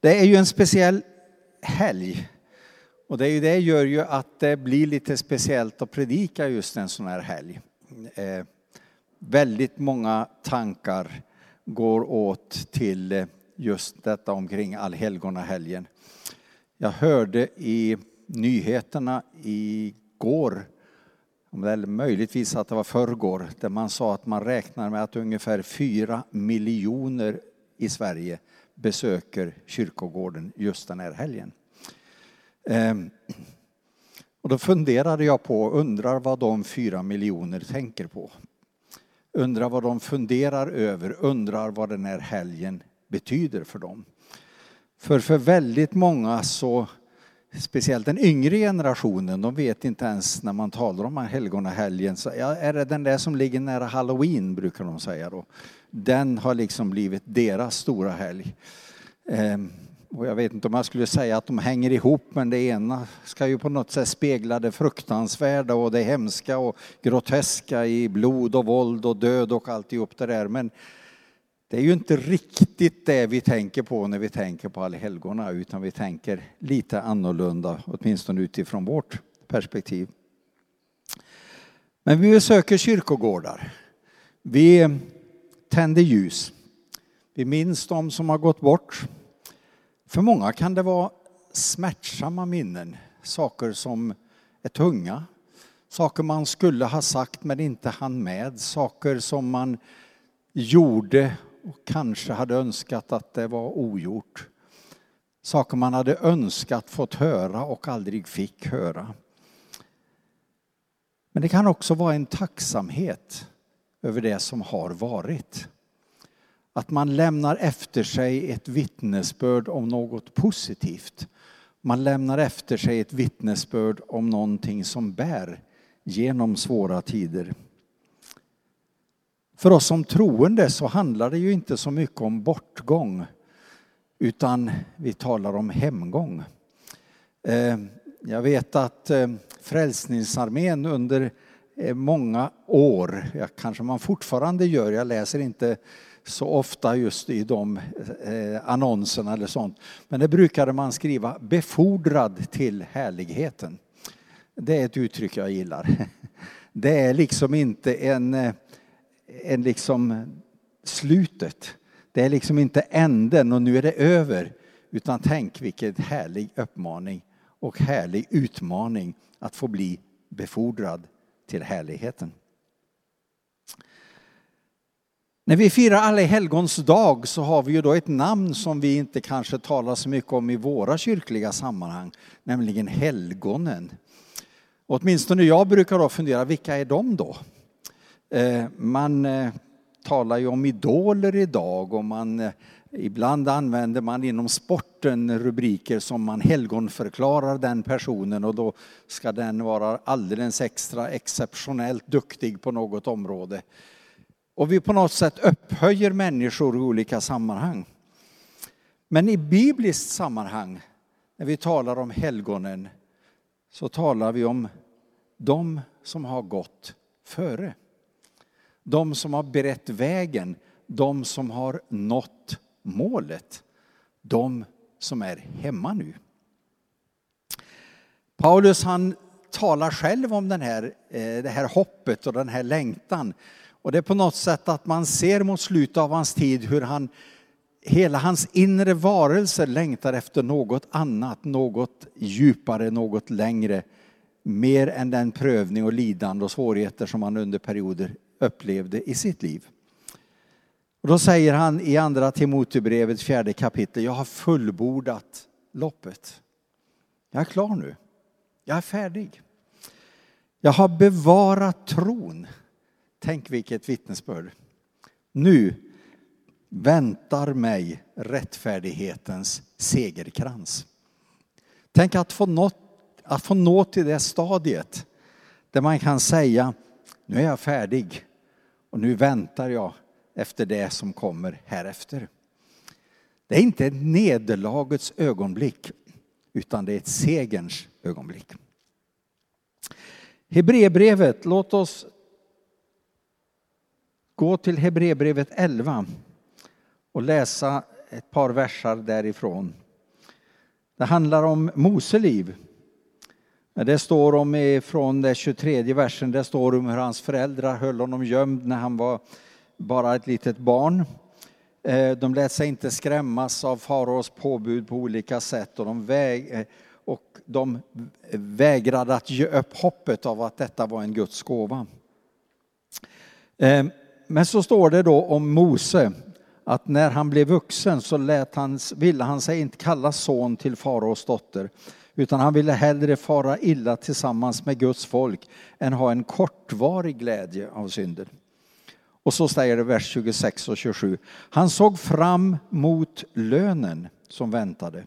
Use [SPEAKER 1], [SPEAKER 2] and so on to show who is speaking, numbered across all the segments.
[SPEAKER 1] Det är ju en speciell helg. Och det, är ju, det gör ju att det blir lite speciellt att predika just en sån här helg. Eh, väldigt många tankar går åt till eh, just detta omkring allhelgonahelgen. Jag hörde i nyheterna igår, eller möjligtvis att det var förrgår, där man sa att man räknar med att ungefär fyra miljoner i Sverige besöker kyrkogården just den här helgen. Ehm, och då funderade jag på, undrar vad de fyra miljoner tänker på. Undrar vad de funderar över, undrar vad den här helgen betyder för dem. För för väldigt många så, speciellt den yngre generationen, de vet inte ens när man talar om helgonahelgen, så ja, är det den där som ligger nära halloween brukar de säga då. Den har liksom blivit deras stora helg. Ehm, och jag vet inte om jag skulle säga att de hänger ihop, men det ena ska ju på något sätt spegla det fruktansvärda och det hemska och groteska i blod och våld och död och alltihop det där. Men det är ju inte riktigt det vi tänker på när vi tänker på allhelgona, utan vi tänker lite annorlunda, åtminstone utifrån vårt perspektiv. Men vi besöker kyrkogårdar. Vi tänder ljus. Vi minns de som har gått bort. För många kan det vara smärtsamma minnen, saker som är tunga, saker man skulle ha sagt men inte hann med, saker som man gjorde och kanske hade önskat att det var ogjort. Saker man hade önskat fått höra och aldrig fick höra. Men det kan också vara en tacksamhet över det som har varit. Att man lämnar efter sig ett vittnesbörd om något positivt. Man lämnar efter sig ett vittnesbörd om någonting som bär genom svåra tider. För oss som troende så handlar det ju inte så mycket om bortgång utan vi talar om hemgång. Eh, jag vet att eh, Frälsningsarmén under Eh, många år, ja, kanske man fortfarande gör, jag läser inte så ofta just i de eh, annonserna eller sånt, men det brukade man skriva befordrad till härligheten. Det är ett uttryck jag gillar. Det är liksom inte en eh, en liksom slutet. Det är liksom inte änden och nu är det över. Utan tänk vilken härlig uppmaning och härlig utmaning att få bli befordrad till härligheten. När vi firar Alla helgons dag så har vi ju då ett namn som vi inte kanske talar så mycket om i våra kyrkliga sammanhang, nämligen helgonen. åtminstone jag brukar då fundera, vilka är de då? Eh, man eh, talar ju om idoler idag och man, eh, ibland använder man inom sporten rubriker som man helgonförklarar den personen och då ska den vara alldeles extra exceptionellt duktig på något område. Och vi på något sätt upphöjer människor i olika sammanhang. Men i bibliskt sammanhang, när vi talar om helgonen, så talar vi om de som har gått före de som har berett vägen, de som har nått målet, de som är hemma nu. Paulus han talar själv om den här, eh, det här hoppet och den här längtan. Och det är på något sätt att man ser mot slutet av hans tid hur han, hela hans inre varelse längtar efter något annat, något djupare, något längre. Mer än den prövning och lidande och svårigheter som han under perioder upplevde i sitt liv. Och då säger han i andra Timotebrevets fjärde kapitel, jag har fullbordat loppet. Jag är klar nu. Jag är färdig. Jag har bevarat tron. Tänk vilket vittnesbörd. Nu väntar mig rättfärdighetens segerkrans. Tänk att få, nå, att få nå till det stadiet där man kan säga, nu är jag färdig. Och nu väntar jag efter det som kommer härefter. Det är inte ett nederlagets ögonblick, utan det är ett segerns ögonblick. Hebreerbrevet, låt oss gå till Hebreerbrevet 11 och läsa ett par versar därifrån. Det handlar om Mose liv. Det står om från den 23 versen, det står om hur hans föräldrar höll honom gömd när han var bara ett litet barn. Eh, de lät sig inte skrämmas av faraos påbud på olika sätt och de, väg, eh, och de vägrade att ge upp hoppet av att detta var en Guds gåva. Eh, men så står det då om Mose att när han blev vuxen så lät han, ville han sig inte kalla son till faraos dotter utan han ville hellre fara illa tillsammans med Guds folk än ha en kortvarig glädje av synden. Och så säger det vers 26 och 27. Han såg fram mot lönen som väntade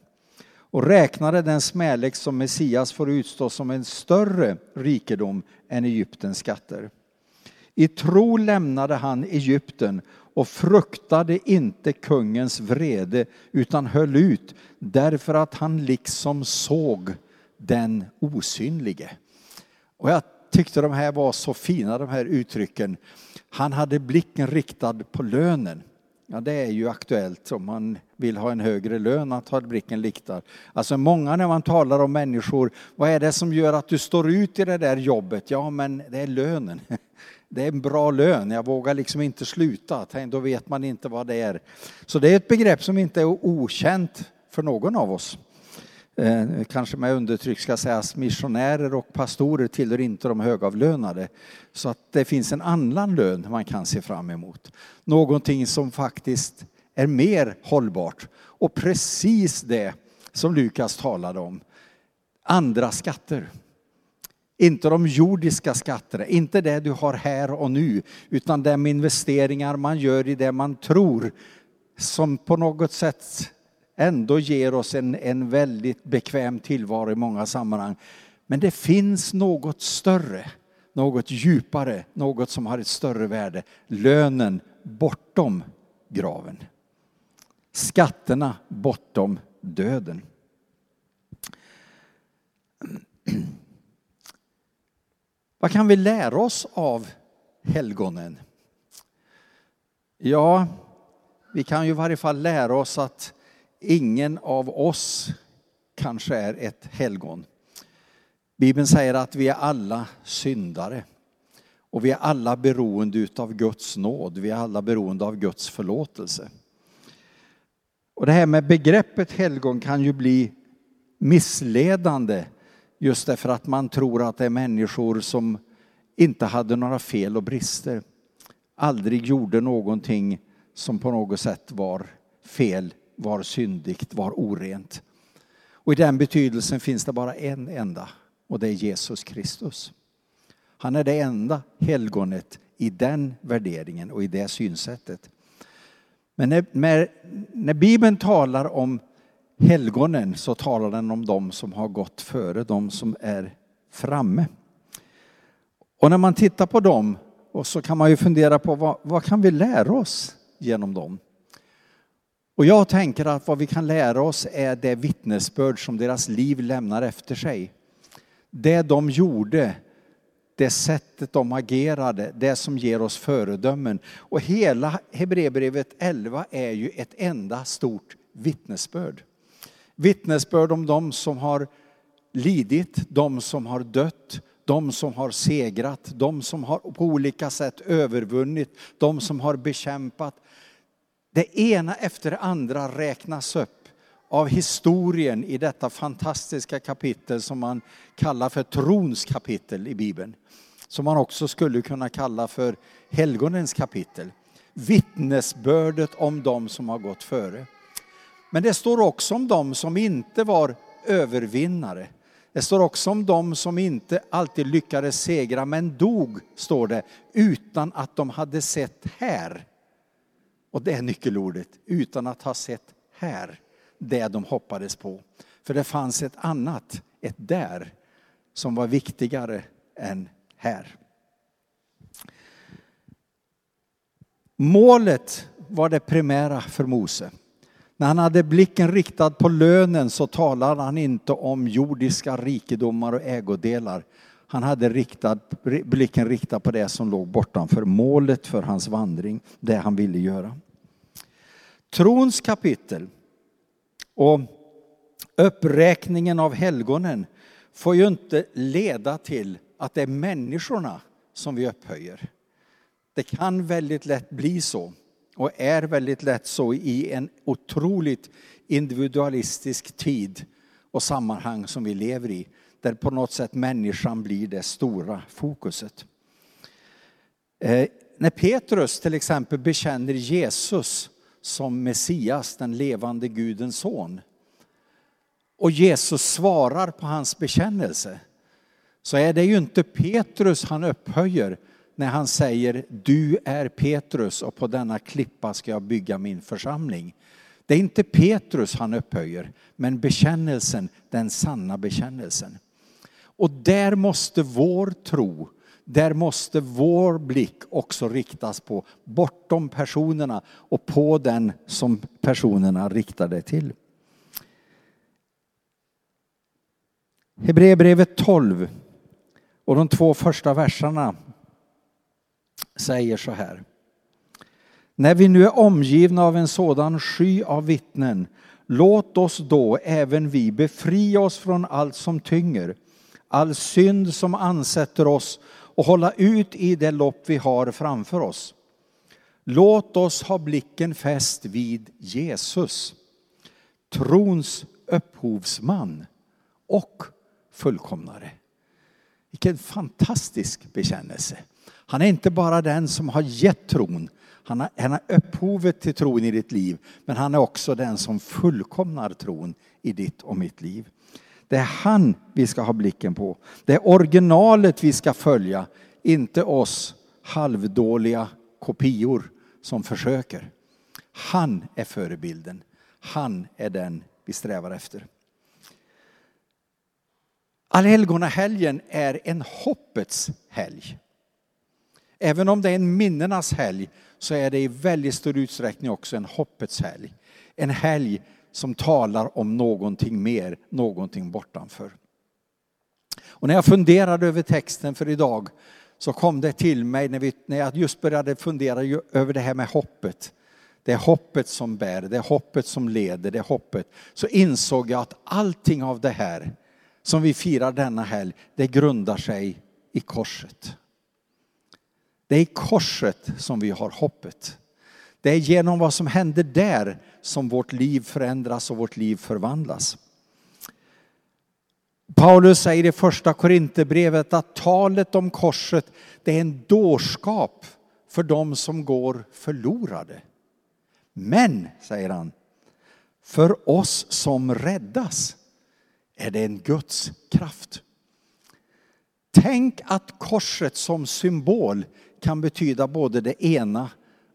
[SPEAKER 1] och räknade den smälek som Messias får utstå som en större rikedom än Egyptens skatter. I tro lämnade han Egypten och fruktade inte kungens vrede utan höll ut därför att han liksom såg den osynlige. Och jag tyckte de här var så fina de här uttrycken. Han hade blicken riktad på lönen. Ja, det är ju aktuellt om man vill ha en högre lön att ha blicken riktad. Alltså många när man talar om människor, vad är det som gör att du står ut i det där jobbet? Ja, men det är lönen. Det är en bra lön, jag vågar liksom inte sluta, då vet man inte vad det är. Så det är ett begrepp som inte är okänt för någon av oss. Eh, kanske med undertryck ska sägas missionärer och pastorer tillhör inte de högavlönade. Så att det finns en annan lön man kan se fram emot. Någonting som faktiskt är mer hållbart. Och precis det som Lukas talade om. Andra skatter. Inte de jordiska skatterna, inte det du har här och nu, utan de investeringar man gör i det man tror som på något sätt ändå ger oss en, en väldigt bekväm tillvaro i många sammanhang. Men det finns något större, något djupare, något som har ett större värde. Lönen bortom graven. Skatterna bortom döden. Vad kan vi lära oss av helgonen? Ja, vi kan ju i varje fall lära oss att ingen av oss kanske är ett helgon. Bibeln säger att vi är alla syndare. Och vi är alla beroende av Guds nåd, vi är alla beroende av Guds förlåtelse. Och det här med begreppet helgon kan ju bli missledande just därför att man tror att det är människor som inte hade några fel och brister. Aldrig gjorde någonting som på något sätt var fel var syndigt, var orent. Och i den betydelsen finns det bara en enda och det är Jesus Kristus. Han är det enda helgonet i den värderingen och i det synsättet. Men när, när, när Bibeln talar om helgonen så talar den om de som har gått före, de som är framme. Och när man tittar på dem och så kan man ju fundera på vad, vad kan vi lära oss genom dem? Och jag tänker att vad vi kan lära oss är det vittnesbörd som deras liv lämnar efter sig. Det de gjorde, det sättet de agerade, det som ger oss föredömen. Och hela Hebreerbrevet 11 är ju ett enda stort vittnesbörd. Vittnesbörd om de som har lidit, de som har dött, de som har segrat, de som har på olika sätt övervunnit, de som har bekämpat, det ena efter det andra räknas upp av historien i detta fantastiska kapitel som man kallar för trons kapitel i Bibeln. Som man också skulle kunna kalla för helgonens kapitel. Vittnesbördet om dem som har gått före. Men det står också om dem som inte var övervinnare. Det står också om dem som inte alltid lyckades segra men dog, står det, utan att de hade sett här och det är nyckelordet, utan att ha sett här det de hoppades på. För det fanns ett annat, ett där, som var viktigare än här. Målet var det primära för Mose. När han hade blicken riktad på lönen så talade han inte om jordiska rikedomar och ägodelar. Han hade riktad, blicken riktad på det som låg bortanför målet för hans vandring, det han ville göra. Trons kapitel. Och uppräkningen av helgonen får ju inte leda till att det är människorna som vi upphöjer. Det kan väldigt lätt bli så och är väldigt lätt så i en otroligt individualistisk tid och sammanhang som vi lever i, där på något sätt människan blir det stora fokuset. Eh, när Petrus till exempel bekänner Jesus som Messias, den levande Gudens son, och Jesus svarar på hans bekännelse, så är det ju inte Petrus han upphöjer när han säger du är Petrus och på denna klippa ska jag bygga min församling. Det är inte Petrus han upphöjer, men bekännelsen, den sanna bekännelsen. Och där måste vår tro, där måste vår blick också riktas på bortom personerna och på den som personerna riktar det till. Hebreerbrevet 12 och de två första verserna säger så här. När vi nu är omgivna av en sådan sky av vittnen, låt oss då även vi befria oss från allt som tynger, all synd som ansätter oss och hålla ut i det lopp vi har framför oss. Låt oss ha blicken fäst vid Jesus, trons upphovsman och fullkomnare. Vilken fantastisk bekännelse. Han är inte bara den som har gett tron, han är, han är upphovet till tron i ditt liv, men han är också den som fullkomnar tron i ditt och mitt liv. Det är han vi ska ha blicken på. Det är originalet vi ska följa, inte oss halvdåliga kopior som försöker. Han är förebilden. Han är den vi strävar efter. Allhelgonahelgen är en hoppets helg. Även om det är en minnenas helg så är det i väldigt stor utsträckning också en hoppets helg. En helg som talar om någonting mer, någonting bortanför. Och när jag funderade över texten för idag så kom det till mig när, vi, när jag just började fundera över det här med hoppet. Det är hoppet som bär, det är hoppet som leder, det är hoppet. Så insåg jag att allting av det här som vi firar denna helg, det grundar sig i korset. Det är i korset som vi har hoppet. Det är genom vad som händer där som vårt liv förändras och vårt liv förvandlas. Paulus säger i första Korinthierbrevet att talet om korset det är en dårskap för dem som går förlorade. Men, säger han, för oss som räddas är det en Guds kraft. Tänk att korset som symbol kan betyda både det ena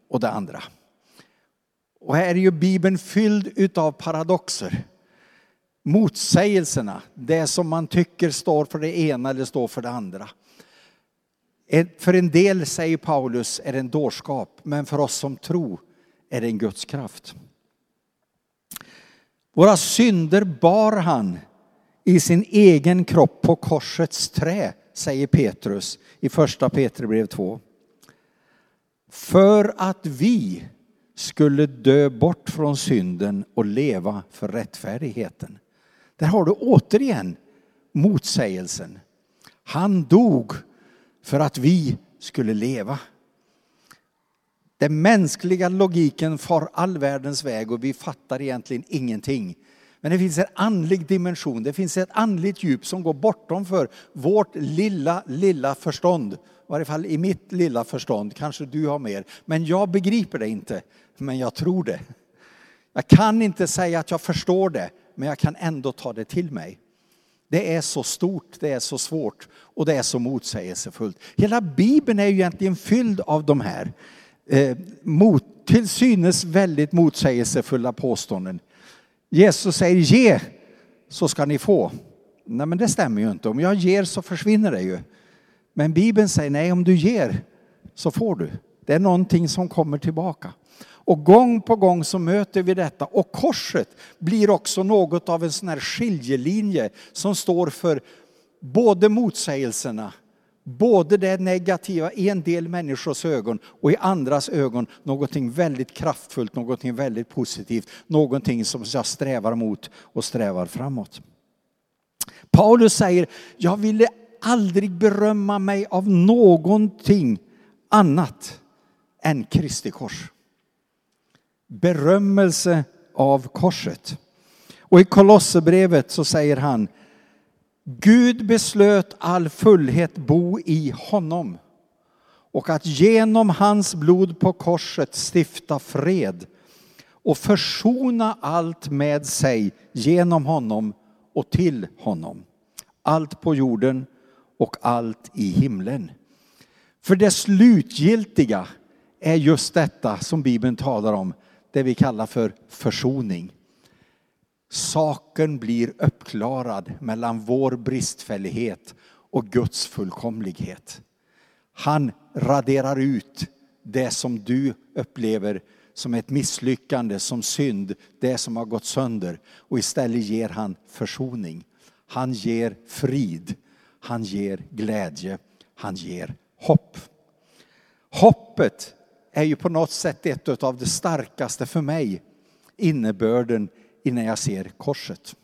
[SPEAKER 1] och det andra. Och här är ju Bibeln fylld utav paradoxer. Motsägelserna, det som man tycker står för det ena eller står för det andra. För en del, säger Paulus, är det en dårskap, men för oss som tror är det en Guds kraft. Våra synder bar han i sin egen kropp på korsets trä, säger Petrus i första Petribrev 2. För att vi skulle dö bort från synden och leva för rättfärdigheten. Där har du återigen motsägelsen. Han dog för att vi skulle leva. Den mänskliga logiken far all världens väg och vi fattar egentligen ingenting. Men det finns en andlig dimension, det finns ett andligt djup som går bortom för vårt lilla, lilla förstånd. I varje fall i mitt lilla förstånd, kanske du har mer. Men jag begriper det inte, men jag tror det. Jag kan inte säga att jag förstår det, men jag kan ändå ta det till mig. Det är så stort, det är så svårt och det är så motsägelsefullt. Hela Bibeln är ju egentligen fylld av de här eh, mot, till synes väldigt motsägelsefulla påståenden. Jesus säger ge så ska ni få. Nej men det stämmer ju inte. Om jag ger så försvinner det ju. Men Bibeln säger nej om du ger så får du. Det är någonting som kommer tillbaka. Och gång på gång så möter vi detta och korset blir också något av en sån här skiljelinje som står för både motsägelserna, både det negativa i en del människors ögon och i andras ögon någonting väldigt kraftfullt, någonting väldigt positivt, någonting som jag strävar mot och strävar framåt. Paulus säger, jag ville aldrig berömma mig av någonting annat än Kristi kors. Berömmelse av korset. Och i Kolosserbrevet så säger han, Gud beslöt all fullhet bo i honom och att genom hans blod på korset stifta fred och försona allt med sig genom honom och till honom. Allt på jorden och allt i himlen. För det slutgiltiga är just detta som Bibeln talar om, det vi kallar för försoning. Saken blir uppklarad mellan vår bristfällighet och Guds fullkomlighet. Han raderar ut det som du upplever som ett misslyckande, som synd, det som har gått sönder. Och istället ger han försoning. Han ger frid. Han ger glädje. Han ger hopp. Hoppet är ju på något sätt ett av det starkaste för mig innebörden innan jag ser korset.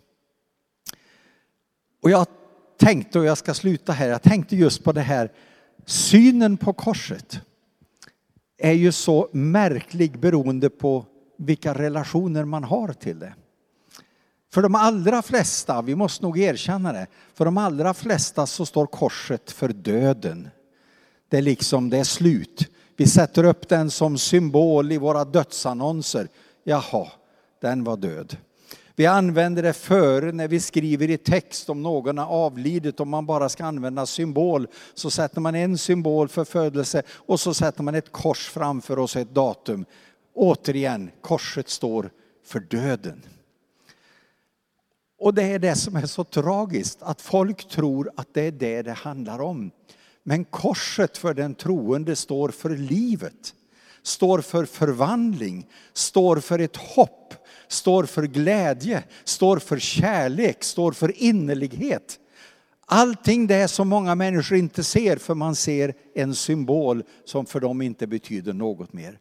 [SPEAKER 1] Och jag tänkte, och jag ska sluta här, jag tänkte just på det här synen på korset är ju så märklig beroende på vilka relationer man har till det. För de allra flesta, vi måste nog erkänna det, för de allra flesta så står korset för döden. Det är liksom, det är slut. Vi sätter upp den som symbol i våra dödsannonser. Jaha, den var död. Vi använder det före när vi skriver i text om någon har avlidit. Om man bara ska använda symbol så sätter man en symbol för födelse och så sätter man ett kors framför oss ett datum. Återigen, korset står för döden. Och det är det som är så tragiskt, att folk tror att det är det det handlar om. Men korset för den troende står för livet, står för förvandling, står för ett hopp, står för glädje, står för kärlek, står för innerlighet. Allting det som många människor inte ser för man ser en symbol som för dem inte betyder något mer.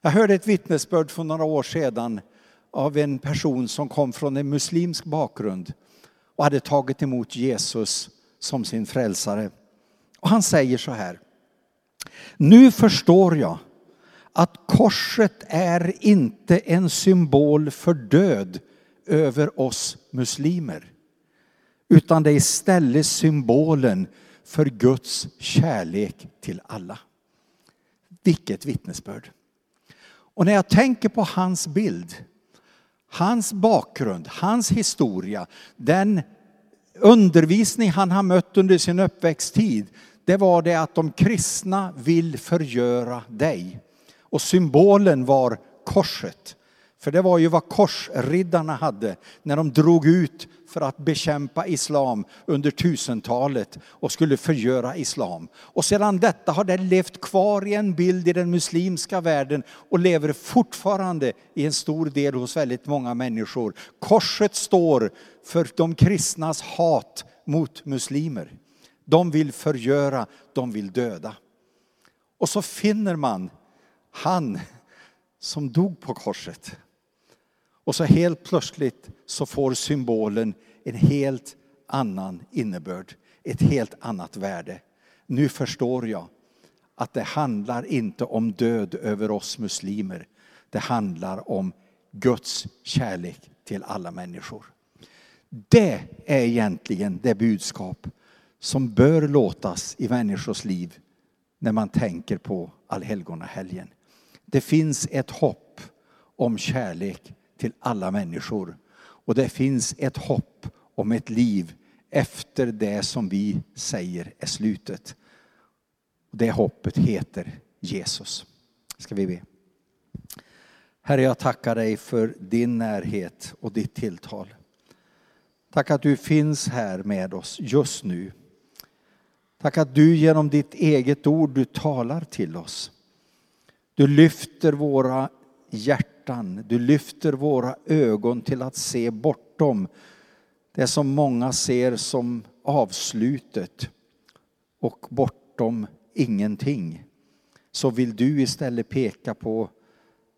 [SPEAKER 1] Jag hörde ett vittnesbörd för några år sedan av en person som kom från en muslimsk bakgrund och hade tagit emot Jesus som sin frälsare. Och han säger så här. Nu förstår jag att korset är inte en symbol för död över oss muslimer. Utan det är istället symbolen för Guds kärlek till alla. Vilket vittnesbörd. Och när jag tänker på hans bild, hans bakgrund, hans historia, den undervisning han har mött under sin uppväxttid, det var det att de kristna vill förgöra dig. Och symbolen var korset. För det var ju vad korsriddarna hade när de drog ut för att bekämpa islam under tusentalet och skulle förgöra islam. Och sedan detta har det levt kvar i en bild i den muslimska världen och lever fortfarande i en stor del hos väldigt många människor. Korset står för de kristnas hat mot muslimer. De vill förgöra, de vill döda. Och så finner man han som dog på korset. Och så helt plötsligt så får symbolen en helt annan innebörd, ett helt annat värde. Nu förstår jag att det handlar inte om död över oss muslimer. Det handlar om Guds kärlek till alla människor. Det är egentligen det budskap som bör låtas i människors liv när man tänker på allhelgonahelgen. Det finns ett hopp om kärlek till alla människor. Och det finns ett hopp om ett liv efter det som vi säger är slutet. Det hoppet heter Jesus. Ska vi be. Herre, jag tackar dig för din närhet och ditt tilltal. Tack att du finns här med oss just nu. Tack att du genom ditt eget ord du talar till oss. Du lyfter våra hjärtan, du lyfter våra ögon till att se bortom det som många ser som avslutet och bortom ingenting så vill du istället peka på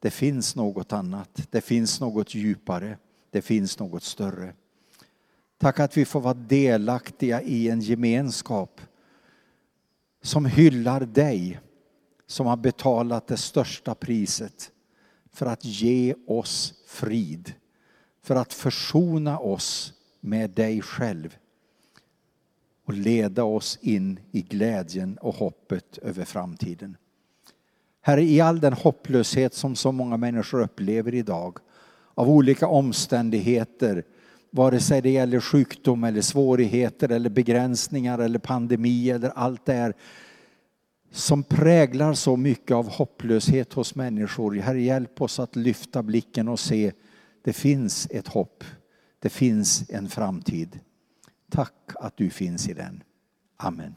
[SPEAKER 1] det finns något annat, det finns något djupare, det finns något större. Tack att vi får vara delaktiga i en gemenskap som hyllar dig som har betalat det största priset för att ge oss frid, för att försona oss med dig själv och leda oss in i glädjen och hoppet över framtiden. Herre, i all den hopplöshet som så många människor upplever idag av olika omständigheter, vare sig det gäller sjukdom eller svårigheter eller begränsningar eller pandemi eller allt det här som präglar så mycket av hopplöshet hos människor. Herre, hjälp oss att lyfta blicken och se det finns ett hopp. Det finns en framtid. Tack att du finns i den. Amen.